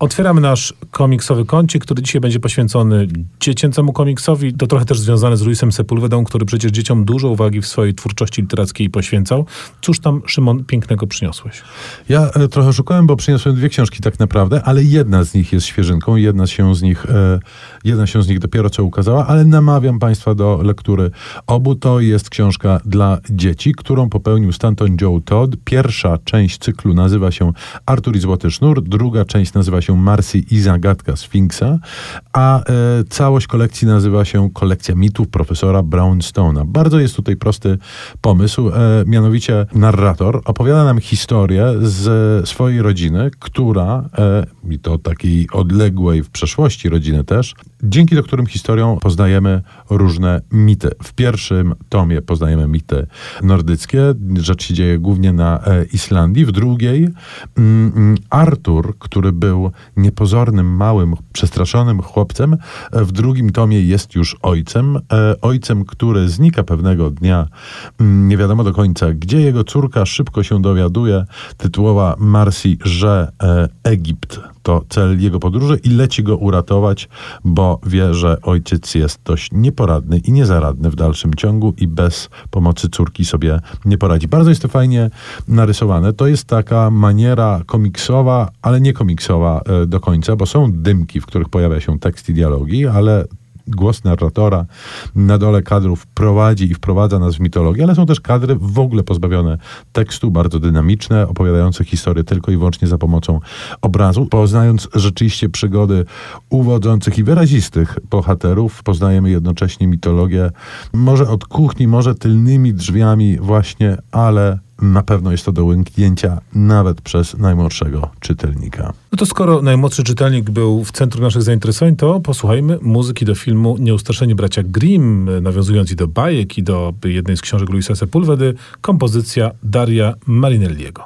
Otwieramy nasz komiksowy kącik, który dzisiaj będzie poświęcony dziecięcemu komiksowi. To trochę też związane z Luisem Sepulvedą, który przecież dzieciom dużo uwagi w swojej twórczości literackiej poświęcał. Cóż tam, Szymon, pięknego przyniosłeś? Ja e, trochę szukałem, bo przyniosłem dwie książki tak naprawdę, ale jedna z nich jest świeżynką, jedna się z nich, e, jedna się z nich dopiero co ukazała, ale namawiam Państwa do lektury obu. To jest książka dla dzieci, którą popełnił Stanton Joe Todd. Pierwsza część cyklu nazywa się Artur i Złoty Sznur, druga część nazywa się Marcy i Zagadka Sfinksa, a e, całość kolekcji nazywa się Kolekcja mitów profesora Brownstone'a. Bardzo jest tutaj prosty pomysł, e, mianowicie narrator opowiada nam historię z swojej rodziny, która, e, i to takiej odległej w przeszłości rodziny też, dzięki którym historią poznajemy różne mity. W pierwszym tomie poznajemy mity nordyckie, rzecz się dzieje głównie na e, Islandii. W drugiej mm, Artur, który był niepozornym, małym, przestraszonym chłopcem, e, w drugim tomie jest już ojcem. E, ojcem, który znika pewnego dnia, mm, nie wiadomo do końca, gdzie jego córka szybko się dowiaduje, tytułowa Marsi, że Egipt to cel jego podróży i leci go uratować, bo wie, że ojciec jest dość nieporadny i niezaradny w dalszym ciągu i bez pomocy córki sobie nie poradzi. Bardzo jest to fajnie narysowane. To jest taka maniera komiksowa, ale nie komiksowa e, do końca, bo są dymki, w których pojawia się tekst i dialogi, ale głos narratora na dole kadrów prowadzi i wprowadza nas w mitologię, ale są też kadry w ogóle pozbawione tekstu, bardzo dynamiczne, opowiadające historię tylko i wyłącznie za pomocą obrazu. Poznając rzeczywiście przygody uwodzących i wyrazistych bohaterów, poznajemy jednocześnie mitologię, może od kuchni, może tylnymi drzwiami właśnie, ale na pewno jest to do łyknięcia nawet przez najmłodszego czytelnika. No to skoro najmłodszy czytelnik był w centrum naszych zainteresowań, to posłuchajmy muzyki do filmu Nieustraszeni bracia Grimm, nawiązując i do bajek, i do jednej z książek Luisa Sepulvedy, kompozycja Daria Marinelliego.